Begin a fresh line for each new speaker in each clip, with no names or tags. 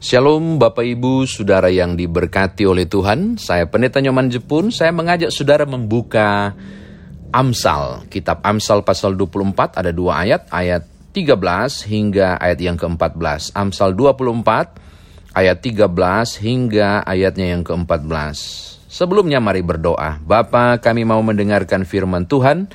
Shalom Bapak Ibu, Saudara yang diberkati oleh Tuhan. Saya Pendeta Nyoman Jepun, saya mengajak Saudara membuka Amsal. Kitab Amsal pasal 24 ada dua ayat, ayat 13 hingga ayat yang ke-14. Amsal 24 ayat 13 hingga ayatnya yang ke-14. Sebelumnya mari berdoa. Bapa, kami mau mendengarkan firman Tuhan.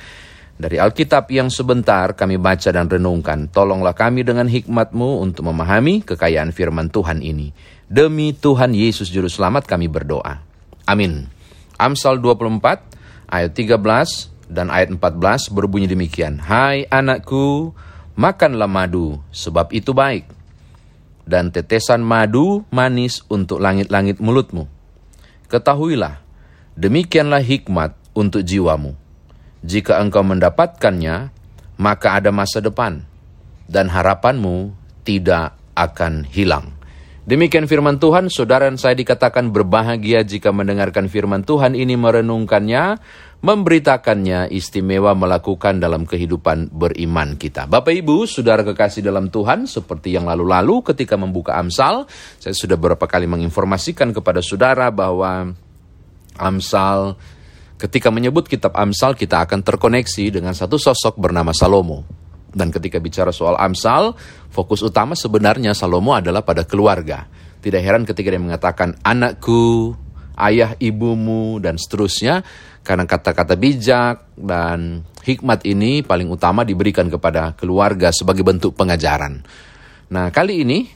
Dari Alkitab yang sebentar kami baca dan renungkan, tolonglah kami dengan hikmat-Mu untuk memahami kekayaan firman Tuhan ini. Demi Tuhan Yesus Juru Selamat kami berdoa. Amin. Amsal 24 ayat 13 dan ayat 14 berbunyi demikian. Hai anakku, makanlah madu, sebab itu baik. Dan tetesan madu manis untuk langit-langit mulutmu. Ketahuilah, demikianlah hikmat untuk jiwamu jika engkau mendapatkannya, maka ada masa depan, dan harapanmu tidak akan hilang. Demikian firman Tuhan, saudara dan saya dikatakan berbahagia jika mendengarkan firman Tuhan ini merenungkannya, memberitakannya istimewa melakukan dalam kehidupan beriman kita. Bapak Ibu, saudara kekasih dalam Tuhan, seperti yang lalu-lalu ketika membuka Amsal, saya sudah beberapa kali menginformasikan kepada saudara bahwa Amsal Ketika menyebut kitab Amsal, kita akan terkoneksi dengan satu sosok bernama Salomo. Dan ketika bicara soal Amsal, fokus utama sebenarnya Salomo adalah pada keluarga. Tidak heran ketika dia mengatakan anakku, ayah ibumu, dan seterusnya. Karena kata-kata bijak dan hikmat ini paling utama diberikan kepada keluarga sebagai bentuk pengajaran. Nah kali ini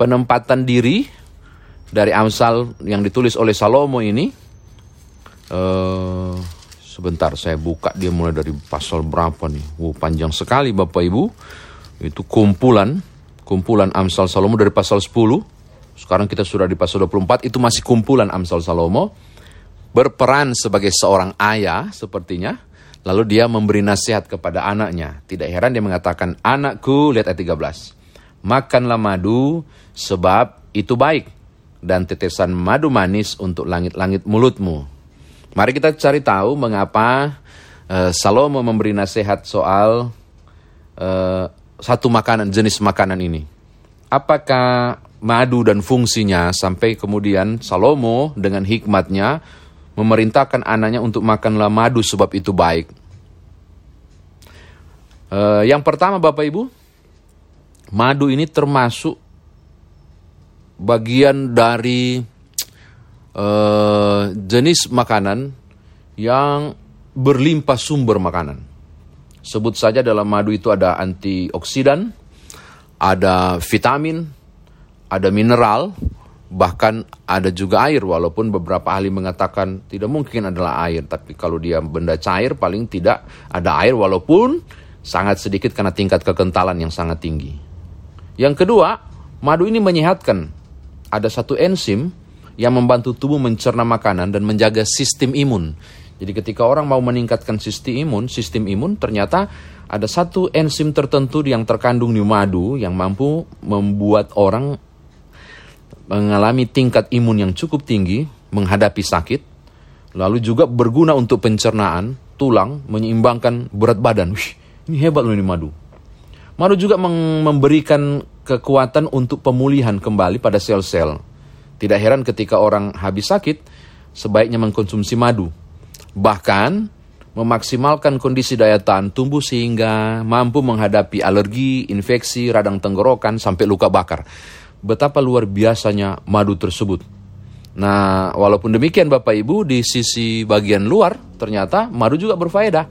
penempatan diri dari Amsal yang ditulis oleh Salomo ini Uh, sebentar saya buka dia mulai dari pasal berapa nih. Wow, panjang sekali Bapak Ibu. Itu kumpulan kumpulan Amsal Salomo dari pasal 10. Sekarang kita sudah di pasal 24 itu masih kumpulan Amsal Salomo berperan sebagai seorang ayah sepertinya. Lalu dia memberi nasihat kepada anaknya. Tidak heran dia mengatakan, "Anakku, lihat ayat 13. Makanlah madu sebab itu baik dan tetesan madu manis untuk langit-langit mulutmu." Mari kita cari tahu mengapa uh, Salomo memberi nasihat soal uh, satu makanan, jenis makanan ini. Apakah madu dan fungsinya sampai kemudian Salomo dengan hikmatnya memerintahkan anaknya untuk makanlah madu sebab itu baik. Uh, yang pertama Bapak Ibu, madu ini termasuk bagian dari uh, jenis makanan yang berlimpah sumber makanan. Sebut saja dalam madu itu ada antioksidan, ada vitamin, ada mineral, bahkan ada juga air walaupun beberapa ahli mengatakan tidak mungkin adalah air tapi kalau dia benda cair paling tidak ada air walaupun sangat sedikit karena tingkat kekentalan yang sangat tinggi. Yang kedua, madu ini menyehatkan. Ada satu enzim yang membantu tubuh mencerna makanan dan menjaga sistem imun. Jadi ketika orang mau meningkatkan sistem imun, sistem imun ternyata ada satu enzim tertentu yang terkandung di madu yang mampu membuat orang mengalami tingkat imun yang cukup tinggi menghadapi sakit, lalu juga berguna untuk pencernaan, tulang, menyeimbangkan berat badan. Wih, ini hebat loh ini madu. Madu juga memberikan kekuatan untuk pemulihan kembali pada sel-sel tidak heran ketika orang habis sakit, sebaiknya mengkonsumsi madu. Bahkan, memaksimalkan kondisi daya tahan tubuh sehingga mampu menghadapi alergi, infeksi, radang tenggorokan, sampai luka bakar. Betapa luar biasanya madu tersebut. Nah, walaupun demikian Bapak Ibu, di sisi bagian luar ternyata madu juga berfaedah.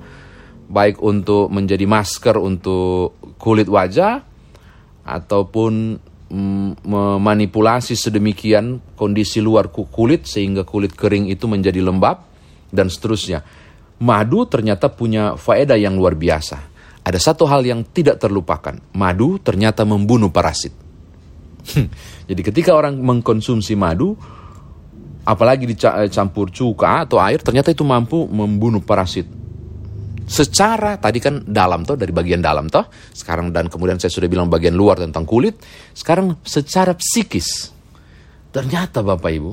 Baik untuk menjadi masker untuk kulit wajah, ataupun memanipulasi sedemikian kondisi luar kulit sehingga kulit kering itu menjadi lembab dan seterusnya. Madu ternyata punya faedah yang luar biasa. Ada satu hal yang tidak terlupakan. Madu ternyata membunuh parasit. Jadi ketika orang mengkonsumsi madu, apalagi dicampur cuka atau air, ternyata itu mampu membunuh parasit secara tadi kan dalam toh dari bagian dalam toh sekarang dan kemudian saya sudah bilang bagian luar tentang kulit sekarang secara psikis ternyata Bapak Ibu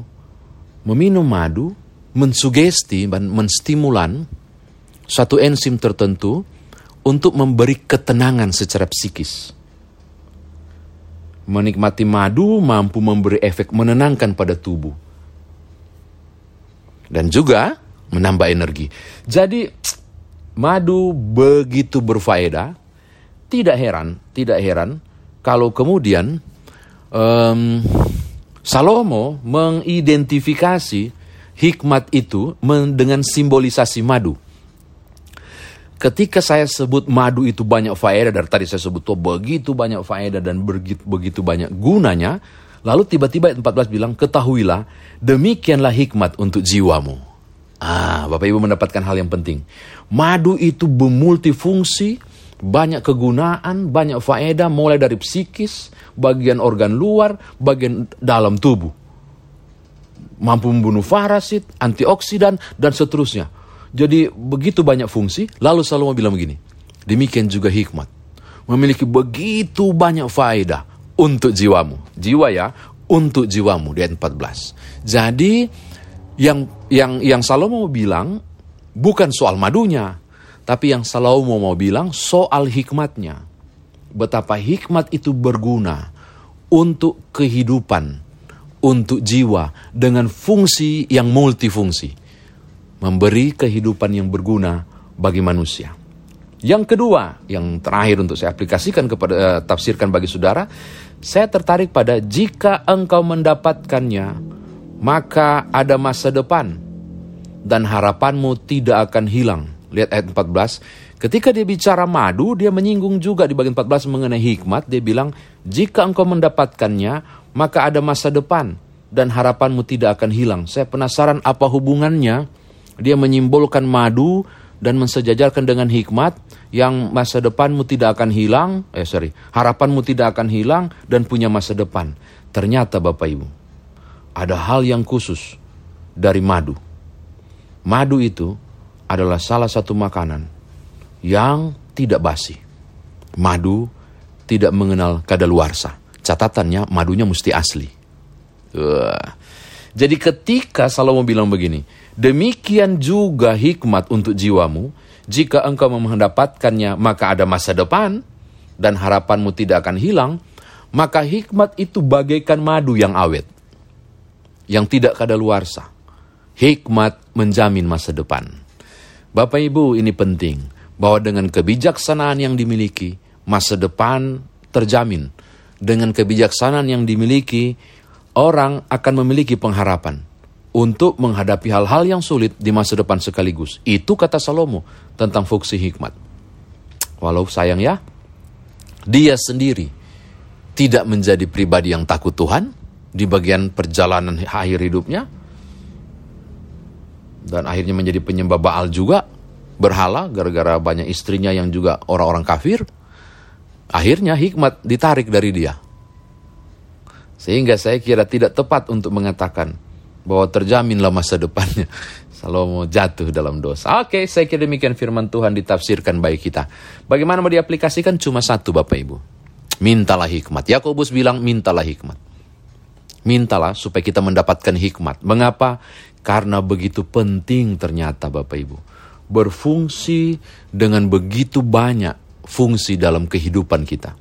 meminum madu mensugesti dan menstimulan satu enzim tertentu untuk memberi ketenangan secara psikis Menikmati madu mampu memberi efek menenangkan pada tubuh. Dan juga menambah energi. Jadi madu begitu berfaedah. Tidak heran, tidak heran kalau kemudian um, Salomo mengidentifikasi hikmat itu dengan simbolisasi madu. Ketika saya sebut madu itu banyak faedah, dari tadi saya sebut tuh begitu banyak faedah dan begitu, begitu banyak gunanya, lalu tiba-tiba 14 bilang, ketahuilah demikianlah hikmat untuk jiwamu. Ah, Bapak Ibu mendapatkan hal yang penting. Madu itu bermultifungsi, banyak kegunaan, banyak faedah mulai dari psikis, bagian organ luar, bagian dalam tubuh. Mampu membunuh parasit, antioksidan, dan seterusnya. Jadi begitu banyak fungsi, lalu Salomo bilang begini, demikian juga hikmat. Memiliki begitu banyak faedah untuk jiwamu. Jiwa ya, untuk jiwamu di ayat 14. Jadi yang yang yang Salomo bilang bukan soal madunya, tapi yang Salomo mau bilang soal hikmatnya. Betapa hikmat itu berguna untuk kehidupan, untuk jiwa dengan fungsi yang multifungsi memberi kehidupan yang berguna bagi manusia. Yang kedua, yang terakhir untuk saya aplikasikan kepada uh, tafsirkan bagi saudara, saya tertarik pada jika engkau mendapatkannya, maka ada masa depan dan harapanmu tidak akan hilang. Lihat ayat 14. Ketika dia bicara madu, dia menyinggung juga di bagian 14 mengenai hikmat. Dia bilang, jika engkau mendapatkannya, maka ada masa depan dan harapanmu tidak akan hilang. Saya penasaran apa hubungannya dia menyimbolkan madu dan mensejajarkan dengan hikmat yang masa depanmu tidak akan hilang, eh sorry, harapanmu tidak akan hilang dan punya masa depan. Ternyata Bapak Ibu, ada hal yang khusus dari madu. Madu itu adalah salah satu makanan yang tidak basi. Madu tidak mengenal kadaluarsa. Catatannya madunya mesti asli. Uh. Jadi ketika Salomo bilang begini, Demikian juga hikmat untuk jiwamu. Jika engkau mendapatkannya, maka ada masa depan dan harapanmu tidak akan hilang. Maka hikmat itu bagaikan madu yang awet, yang tidak kadaluarsa. Hikmat menjamin masa depan. Bapak Ibu, ini penting bahwa dengan kebijaksanaan yang dimiliki, masa depan terjamin. Dengan kebijaksanaan yang dimiliki, orang akan memiliki pengharapan untuk menghadapi hal-hal yang sulit di masa depan sekaligus. Itu kata Salomo tentang fungsi hikmat. Walau sayang ya, dia sendiri tidak menjadi pribadi yang takut Tuhan di bagian perjalanan akhir hidupnya. Dan akhirnya menjadi penyembah Baal juga, berhala gara-gara banyak istrinya yang juga orang-orang kafir. Akhirnya hikmat ditarik dari dia. Sehingga saya kira tidak tepat untuk mengatakan bahwa terjaminlah masa depannya. Salomo jatuh dalam dosa. Oke, saya kira demikian firman Tuhan ditafsirkan baik kita. Bagaimana mau diaplikasikan? Cuma satu Bapak Ibu. Mintalah hikmat. Yakobus bilang mintalah hikmat. Mintalah supaya kita mendapatkan hikmat. Mengapa? Karena begitu penting ternyata Bapak Ibu. Berfungsi dengan begitu banyak fungsi dalam kehidupan kita.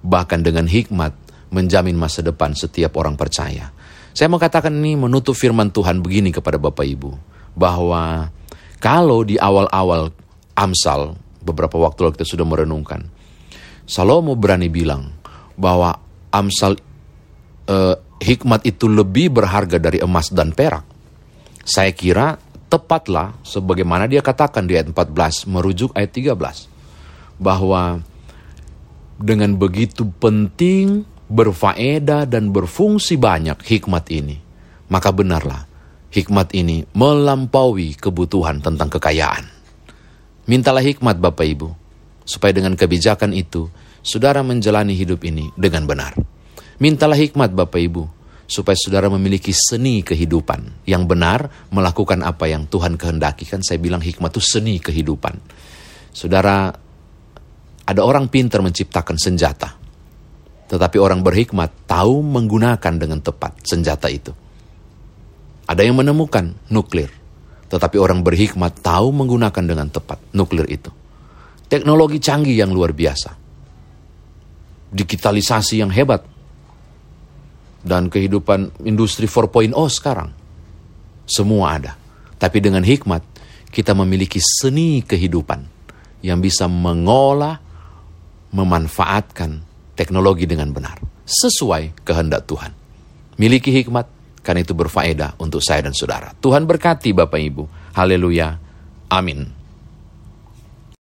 Bahkan dengan hikmat menjamin masa depan setiap orang percaya. Saya mau katakan ini menutup firman Tuhan begini kepada Bapak Ibu. Bahwa kalau di awal-awal Amsal, beberapa waktu lalu kita sudah merenungkan. Salomo berani bilang bahwa Amsal eh, hikmat itu lebih berharga dari emas dan perak. Saya kira tepatlah sebagaimana dia katakan di ayat 14 merujuk ayat 13 bahwa dengan begitu penting berfaedah dan berfungsi banyak hikmat ini, maka benarlah hikmat ini melampaui kebutuhan tentang kekayaan. Mintalah hikmat Bapak Ibu, supaya dengan kebijakan itu, saudara menjalani hidup ini dengan benar. Mintalah hikmat Bapak Ibu, supaya saudara memiliki seni kehidupan yang benar melakukan apa yang Tuhan kehendaki. Kan saya bilang hikmat itu seni kehidupan. Saudara, ada orang pintar menciptakan senjata. Tetapi orang berhikmat tahu menggunakan dengan tepat senjata itu. Ada yang menemukan nuklir, tetapi orang berhikmat tahu menggunakan dengan tepat nuklir itu. Teknologi canggih yang luar biasa. Digitalisasi yang hebat dan kehidupan industri 4.0 sekarang. Semua ada. Tapi dengan hikmat, kita memiliki seni kehidupan yang bisa mengolah, memanfaatkan teknologi dengan benar. Sesuai kehendak Tuhan. Miliki hikmat, karena itu berfaedah untuk saya dan saudara. Tuhan berkati Bapak Ibu. Haleluya. Amin.